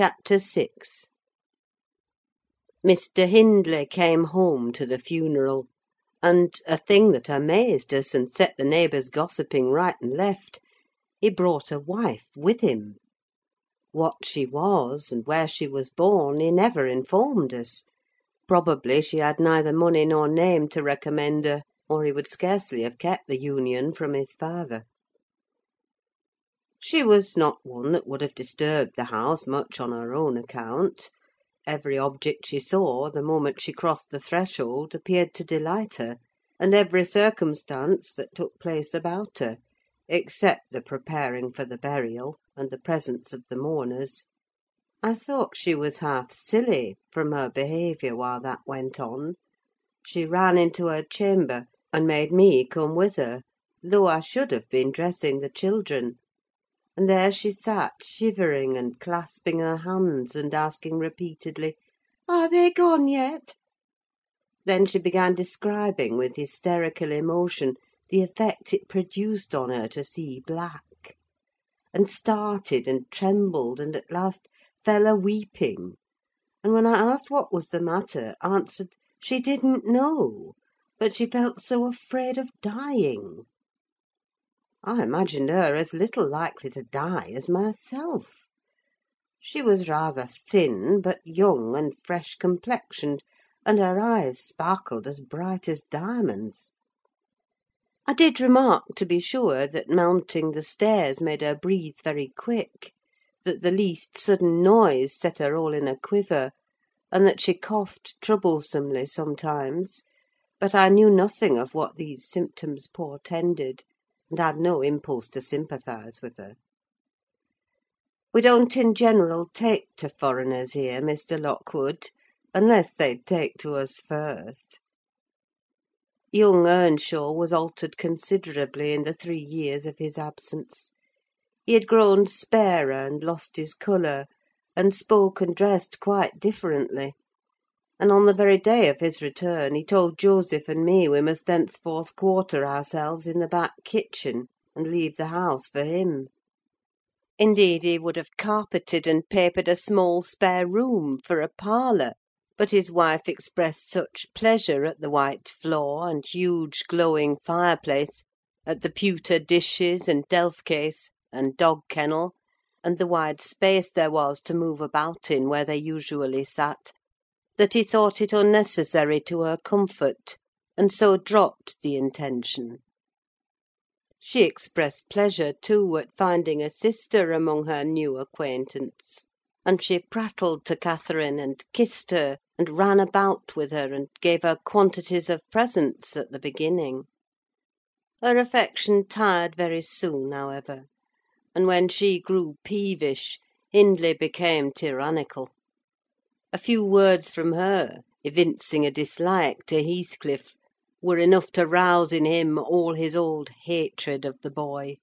CHAPTER VI Mr. Hindley came home to the funeral; and, a thing that amazed us, and set the neighbours gossiping right and left, he brought a wife with him. What she was, and where she was born, he never informed us: probably she had neither money nor name to recommend her, or he would scarcely have kept the union from his father. She was not one that would have disturbed the house much on her own account: every object she saw, the moment she crossed the threshold, appeared to delight her, and every circumstance that took place about her, except the preparing for the burial, and the presence of the mourners. I thought she was half silly, from her behaviour while that went on: she ran into her chamber, and made me come with her, though I should have been dressing the children; and there she sat shivering and clasping her hands, and asking repeatedly, "Are they gone yet?" Then she began describing, with hysterical emotion, the effect it produced on her to see black; and started and trembled, and at last fell a weeping; and when I asked what was the matter, answered, she didn't know, but she felt so afraid of dying. I imagined her as little likely to die as myself. She was rather thin, but young and fresh complexioned, and her eyes sparkled as bright as diamonds. I did remark, to be sure, that mounting the stairs made her breathe very quick; that the least sudden noise set her all in a quiver; and that she coughed troublesomely sometimes; but I knew nothing of what these symptoms portended, and had no impulse to sympathise with her. We don't in general take to foreigners here, Mr. Lockwood, unless they take to us first. Young Earnshaw was altered considerably in the three years of his absence. He had grown sparer, and lost his colour, and spoke and dressed quite differently; and on the very day of his return he told Joseph and me we must thenceforth quarter ourselves in the back kitchen, and leave the house for him. Indeed, he would have carpeted and papered a small spare room for a parlour; but his wife expressed such pleasure at the white floor, and huge glowing fireplace, at the pewter dishes, and delf case, and dog kennel, and the wide space there was to move about in where they usually sat, that he thought it unnecessary to her comfort, and so dropped the intention. She expressed pleasure, too, at finding a sister among her new acquaintance; and she prattled to Catherine, and kissed her, and ran about with her, and gave her quantities of presents at the beginning. Her affection tired very soon, however; and when she grew peevish, Hindley became tyrannical. A few words from her, evincing a dislike to Heathcliff, were enough to rouse in him all his old hatred of the boy.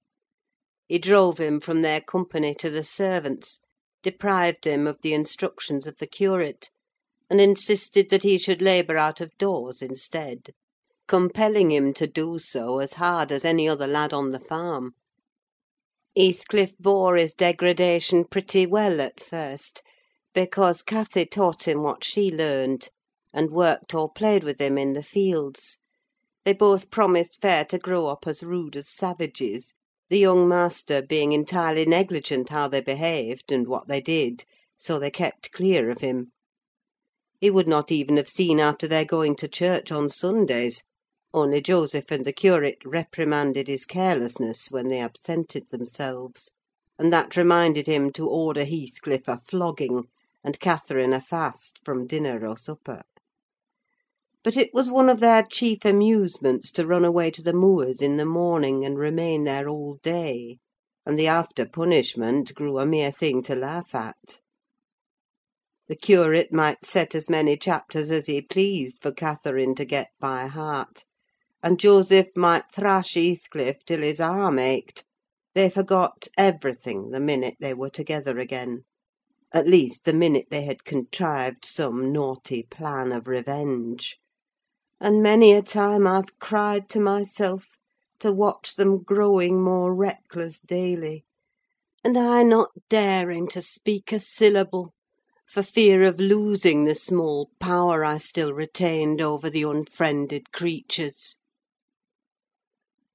He drove him from their company to the servants, deprived him of the instructions of the curate, and insisted that he should labour out of doors instead; compelling him to do so as hard as any other lad on the farm. Heathcliff bore his degradation pretty well at first, because Cathy taught him what she learned, and worked or played with him in the fields. They both promised fair to grow up as rude as savages, the young master being entirely negligent how they behaved, and what they did, so they kept clear of him. He would not even have seen after their going to church on Sundays; only Joseph and the curate reprimanded his carelessness when they absented themselves, and that reminded him to order Heathcliff a flogging, and Catherine a fast from dinner or supper. But it was one of their chief amusements to run away to the moors in the morning, and remain there all day; and the after punishment grew a mere thing to laugh at. The curate might set as many chapters as he pleased for Catherine to get by heart, and Joseph might thrash Heathcliff till his arm ached: they forgot everything the minute they were together again; at least, the minute they had contrived some naughty plan of revenge. And many a time I've cried to myself to watch them growing more reckless daily. and I not daring to speak a syllable, for fear of losing the small power I still retained over the unfriended creatures.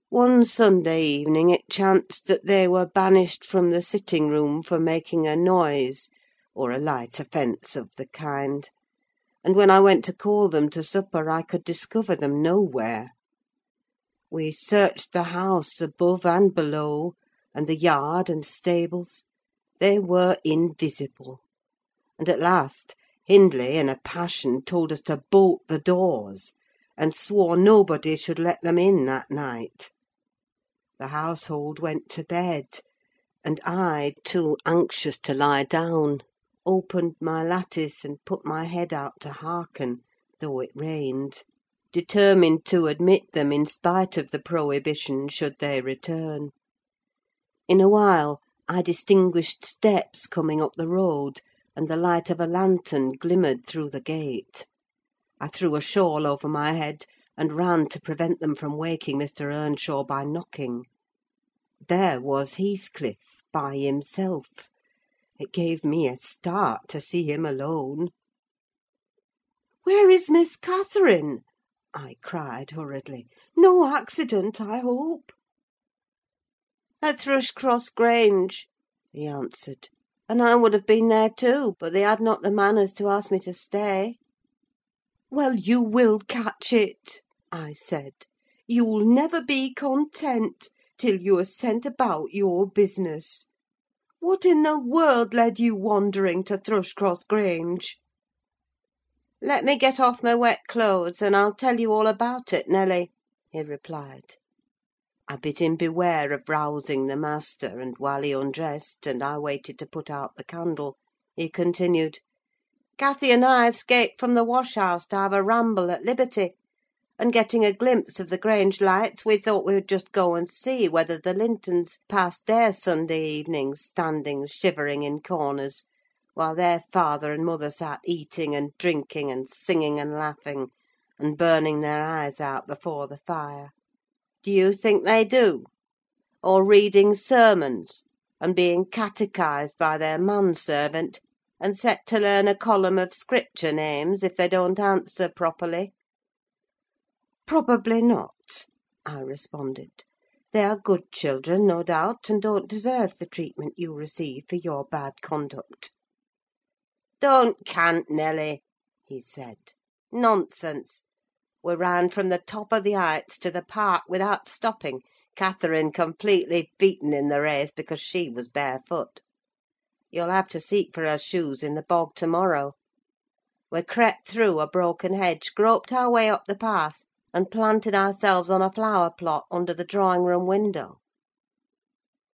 One Sunday evening it chanced that they were banished from the sitting room for making a noise, or a light offence of the kind; and when I went to call them to supper, I could discover them nowhere. We searched the house above and below, and the yard and stables: they were invisible; and at last Hindley, in a passion, told us to bolt the doors, and swore nobody should let them in that night. The household went to bed; and I, too anxious to lie down, opened my lattice and put my head out to hearken, though it rained; determined to admit them in spite of the prohibition, should they return. In a while I distinguished steps coming up the road, and the light of a lantern glimmered through the gate. I threw a shawl over my head, and ran to prevent them from waking Mr. Earnshaw by knocking. There was Heathcliff, by himself: it gave me a start to see him alone. "Where is Miss Catherine?" I cried hurriedly. "No accident, I hope?" "At Thrushcross Grange," he answered; "and I would have been there too, but they had not the manners to ask me to stay." "Well, you will catch it," I said. "You'll never be content till you are sent about your business. What in the world led you wandering to Thrushcross Grange?" "Let me get off my wet clothes, and I'll tell you all about it, Nelly," he replied. I bid him beware of rousing the master; and while he undressed, and I waited to put out the candle, he continued: "Cathy and I escaped from the wash house to have a ramble at liberty; and getting a glimpse of the Grange lights, we thought we would just go and see whether the Lintons passed their Sunday evenings standing shivering in corners, while their father and mother sat eating and drinking, and singing and laughing, and burning their eyes out before the fire. Do you think they do? Or reading sermons, and being catechised by their man servant, and set to learn a column of Scripture names if they don't answer properly?" "Probably not," I responded. "They are good children, no doubt, and don't deserve the treatment you receive for your bad conduct." "Don't cant, Nelly," he said. "Nonsense! We ran from the top of the Heights to the park without stopping, Catherine completely beaten in the race because she was barefoot. You'll have to seek for her shoes in the bog to morrow. We crept through a broken hedge, groped our way up the path, and planted ourselves on a flower plot under the drawing room window.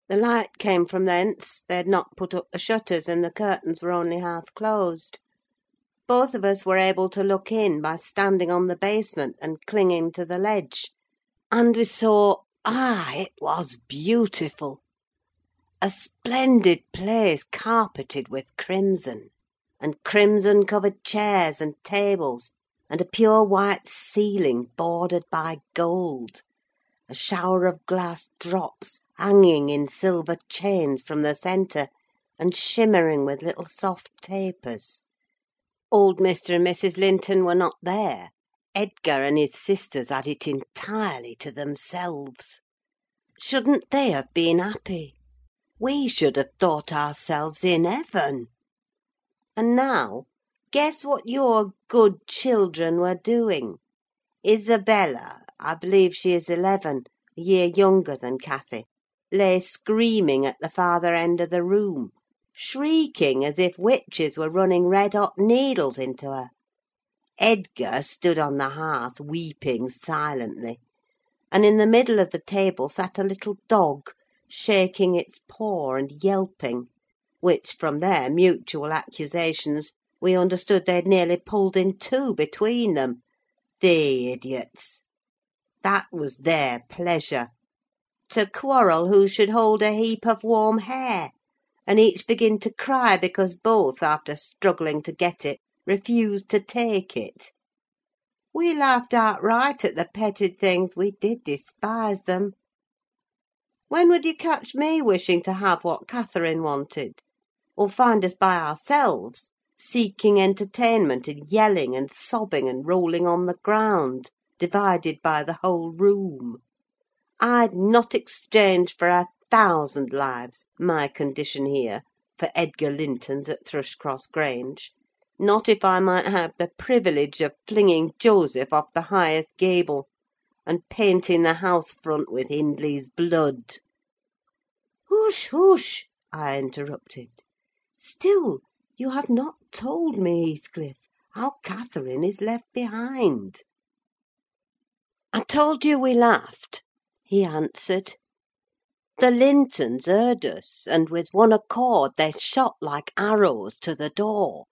The light came from thence; they had not put up the shutters, and the curtains were only half closed. Both of us were able to look in by standing on the basement and clinging to the ledge, and we saw—ah, it was beautiful! A splendid place carpeted with crimson, and crimson covered chairs and tables, and a pure white ceiling bordered by gold; a shower of glass drops hanging in silver chains from the centre, and shimmering with little soft tapers. Old Mr. and Mrs. Linton were not there: Edgar and his sisters had it entirely to themselves. Shouldn't they have been happy? We should have thought ourselves in heaven. And now, guess what your good children were doing. Isabella—I believe she is eleven, a year younger than Cathy—lay screaming at the farther end of the room, shrieking as if witches were running red hot needles into her. Edgar stood on the hearth weeping silently; and in the middle of the table sat a little dog, shaking its paw and yelping, which, from their mutual accusations, we understood they had nearly pulled in two between them. The idiots! That was their pleasure: to quarrel who should hold a heap of warm hair, and each begin to cry because both, after struggling to get it, refused to take it. We laughed outright at the petted things: we did despise them. When would you catch me wishing to have what Catherine wanted? Or find us by ourselves, seeking entertainment in yelling and sobbing and rolling on the ground, divided by the whole room? I'd not exchange for a thousand lives my condition here for Edgar Linton's at Thrushcross Grange: not if I might have the privilege of flinging Joseph off the highest gable, and painting the house front with Hindley's blood." "Hush, hush!" I interrupted. "Still you have not told me, Heathcliff, how Catherine is left behind." "I told you we laughed," he answered. The Lintons heard us, and with one accord they shot like arrows to the door.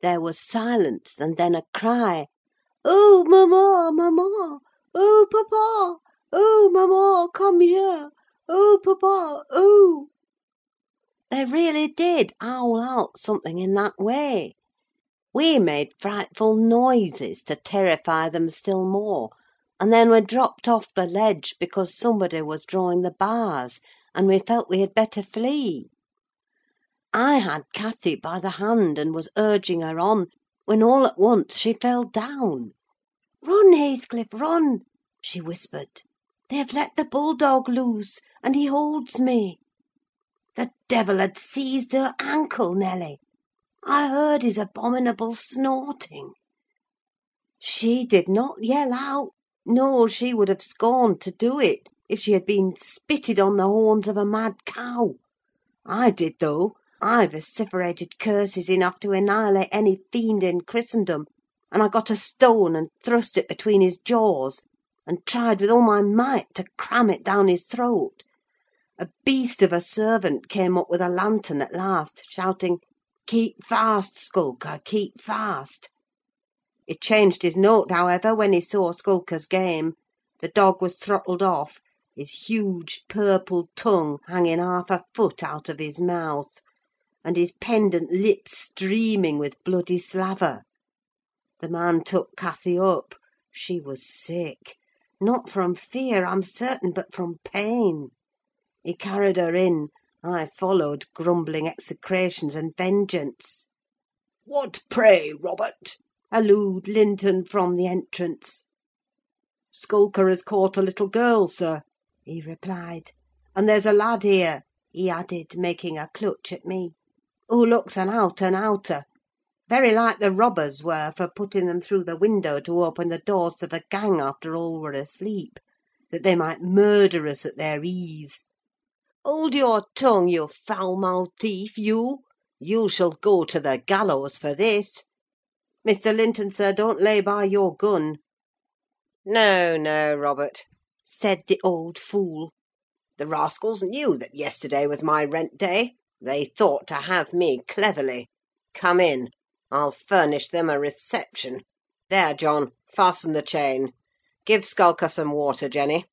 There was silence, and then a cry, "Oh, mamma, mamma! Oh, papa! Oh, mamma, come here! Oh, papa, oh!" They really did howl out something in that way. We made frightful noises to terrify them still more, and then we dropped off the ledge because somebody was drawing the bars, and we felt we had better flee. I had Cathy by the hand, and was urging her on, when all at once she fell down. "Run, Heathcliff, run!" she whispered. "They have let the bull dog loose, and he holds me. The devil had seized her ankle, Nelly. I heard his abominable snorting. She did not yell out. No, she would have scorned to do it, if she had been spitted on the horns of a mad cow. I did, though: I vociferated curses enough to annihilate any fiend in Christendom; and I got a stone and thrust it between his jaws, and tried with all my might to cram it down his throat. A beast of a servant came up with a lantern at last, shouting, "Keep fast, Skulker, keep fast!" He changed his note, however, when he saw Skulker's game: the dog was throttled off, his huge purple tongue hanging half a foot out of his mouth, and his pendant lips streaming with bloody slaver. The man took Cathy up: she was sick; not from fear, I'm certain, but from pain. He carried her in: I followed, grumbling execrations and vengeance. "What, pray, Robert?" hallooed Linton from the entrance. "Skulker has caught a little girl, sir," he replied; "and there's a lad here," he added, making a clutch at me, "who looks an out and outer: very like the robbers were for putting them through the window to open the doors to the gang after all were asleep, that they might murder us at their ease. Hold your tongue, you foul–mouthed thief, you! You shall go to the gallows for this. Mr. Linton, sir, don't lay by your gun." "No, no, Robert," said the old fool. "The rascals knew that yesterday was my rent day: they thought to have me cleverly. Come in: I'll furnish them a reception. There, John, fasten the chain. Give Skulker some water, Jenny.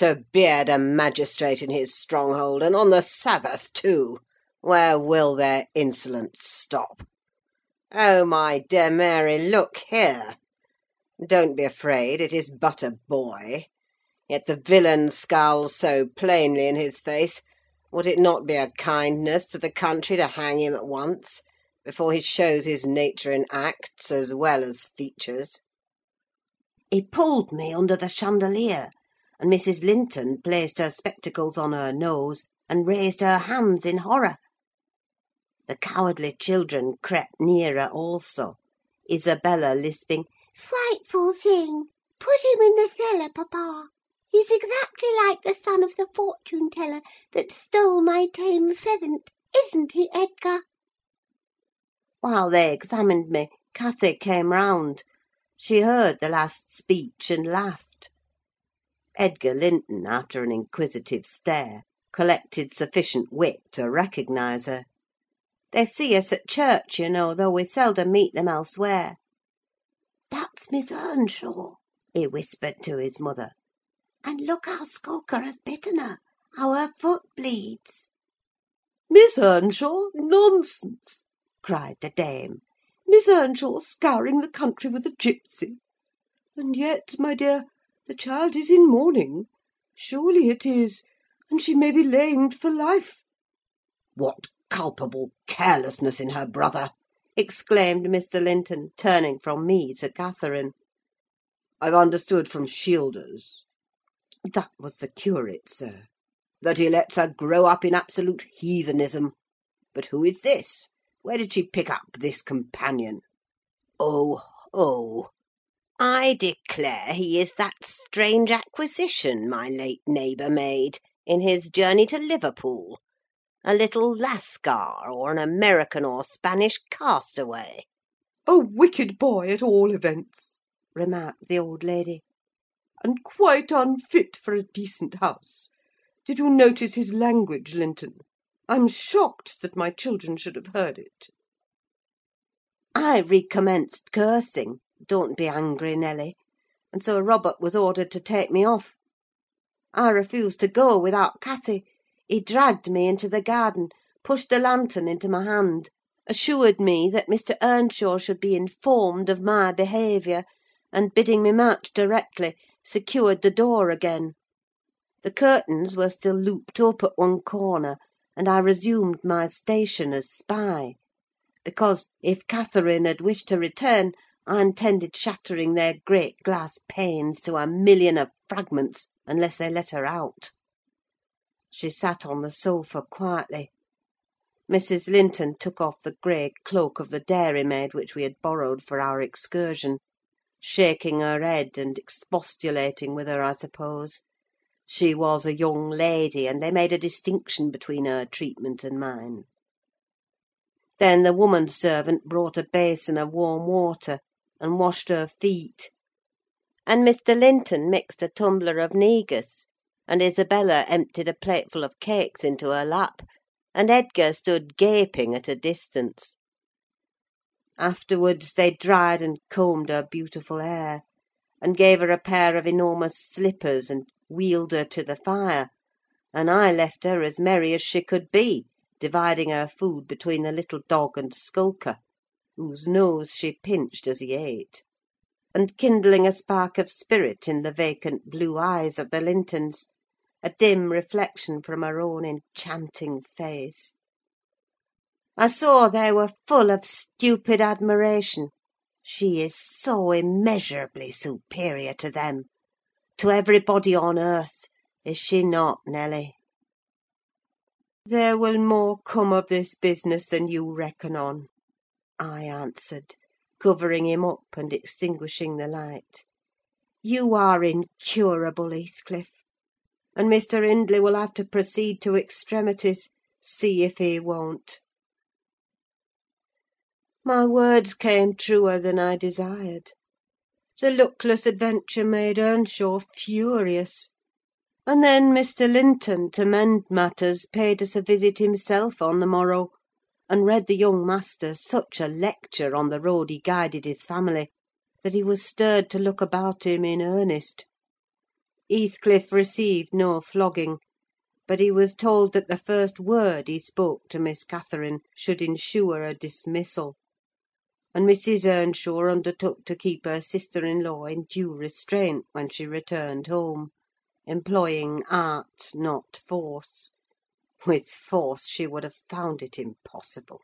To beard a magistrate in his stronghold, and on the Sabbath, too! Where will their insolence stop? Oh, my dear Mary, look here! Don't be afraid, it is but a boy. Yet the villain scowls so plainly in his face, would it not be a kindness to the country to hang him at once, before he shows his nature in acts as well as features? He pulled me under the chandelier, and Mrs. Linton placed her spectacles on her nose, and raised her hands in horror. The cowardly children crept nearer also; Isabella lisping, "Frightful thing! Put him in the cellar, papa. He's exactly like the son of the fortune teller that stole my tame pheasant: isn't he, Edgar?" While they examined me, Cathy came round. She heard the last speech, and laughed. Edgar Linton, after an inquisitive stare, collected sufficient wit to recognise her. They see us at church, you know, though we seldom meet them elsewhere. "That's Miss Earnshaw," he whispered to his mother; "and look how Skulker has bitten her: how her foot bleeds." "Miss Earnshaw? Nonsense!" cried the dame. "Miss Earnshaw scouring the country with a gipsy! And yet, my dear, the child is in mourning: surely it is and she may be lamed for life." "What culpable carelessness in her brother!" exclaimed Mr. Linton, turning from me to Catherine. "I've understood from Shielders—" That was the curate, sir. "that he lets her grow up in absolute heathenism. But who is this? Where did she pick up this companion? Oh, oh! I declare he is that strange acquisition my late neighbour made, in his journey to Liverpool: a little Lascar, or an American or Spanish castaway." "A wicked boy, at all events," remarked the old lady, "and quite unfit for a decent house. Did you notice his language, Linton? I'm shocked that my children should have heard it." I recommenced cursing don't be angry, Nelly; and so Robert was ordered to take me off. I refused to go without Cathy: he dragged me into the garden, pushed the lantern into my hand, assured me that Mr. Earnshaw should be informed of my behaviour, and, bidding me march directly, secured the door again. The curtains were still looped up at one corner, and I resumed my station as spy; because, if Catherine had wished to return, I intended shattering their great glass panes to a million of fragments, unless they let her out. She sat on the sofa quietly. Mrs. Linton took off the grey cloak of the dairymaid which we had borrowed for our excursion, shaking her head and expostulating with her, I suppose. She was a young lady, and they made a distinction between her treatment and mine. Then the woman servant brought a basin of warm water, and washed her feet; and Mr. Linton mixed a tumbler of negus, and Isabella emptied a plateful of cakes into her lap, and Edgar stood gaping at a distance. Afterwards they dried and combed her beautiful hair, and gave her a pair of enormous slippers, and wheeled her to the fire; and I left her as merry as she could be, dividing her food between the little dog and Skulker whose nose she pinched as he ate, and kindling a spark of spirit in the vacant blue eyes of the Lintons, a dim reflection from her own enchanting face. I saw they were full of stupid admiration: she is so immeasurably superior to them, to everybody on earth, is she not, Nelly? "There will more come of this business than you reckon on," I answered, covering him up and extinguishing the light. "You are incurable, Heathcliff; and Mr. Hindley will have to proceed to extremities, see if he won't." My words came truer than I desired. The luckless adventure made Earnshaw furious; and then Mr. Linton, to mend matters, paid us a visit himself on the morrow and read the young master such a lecture on the road he guided his family, that he was stirred to look about him in earnest. Heathcliff received no flogging, but he was told that the first word he spoke to Miss Catherine should ensure a dismissal; and Mrs. Earnshaw undertook to keep her sister in law in due restraint when she returned home, employing art, not force. With force she would have found it impossible.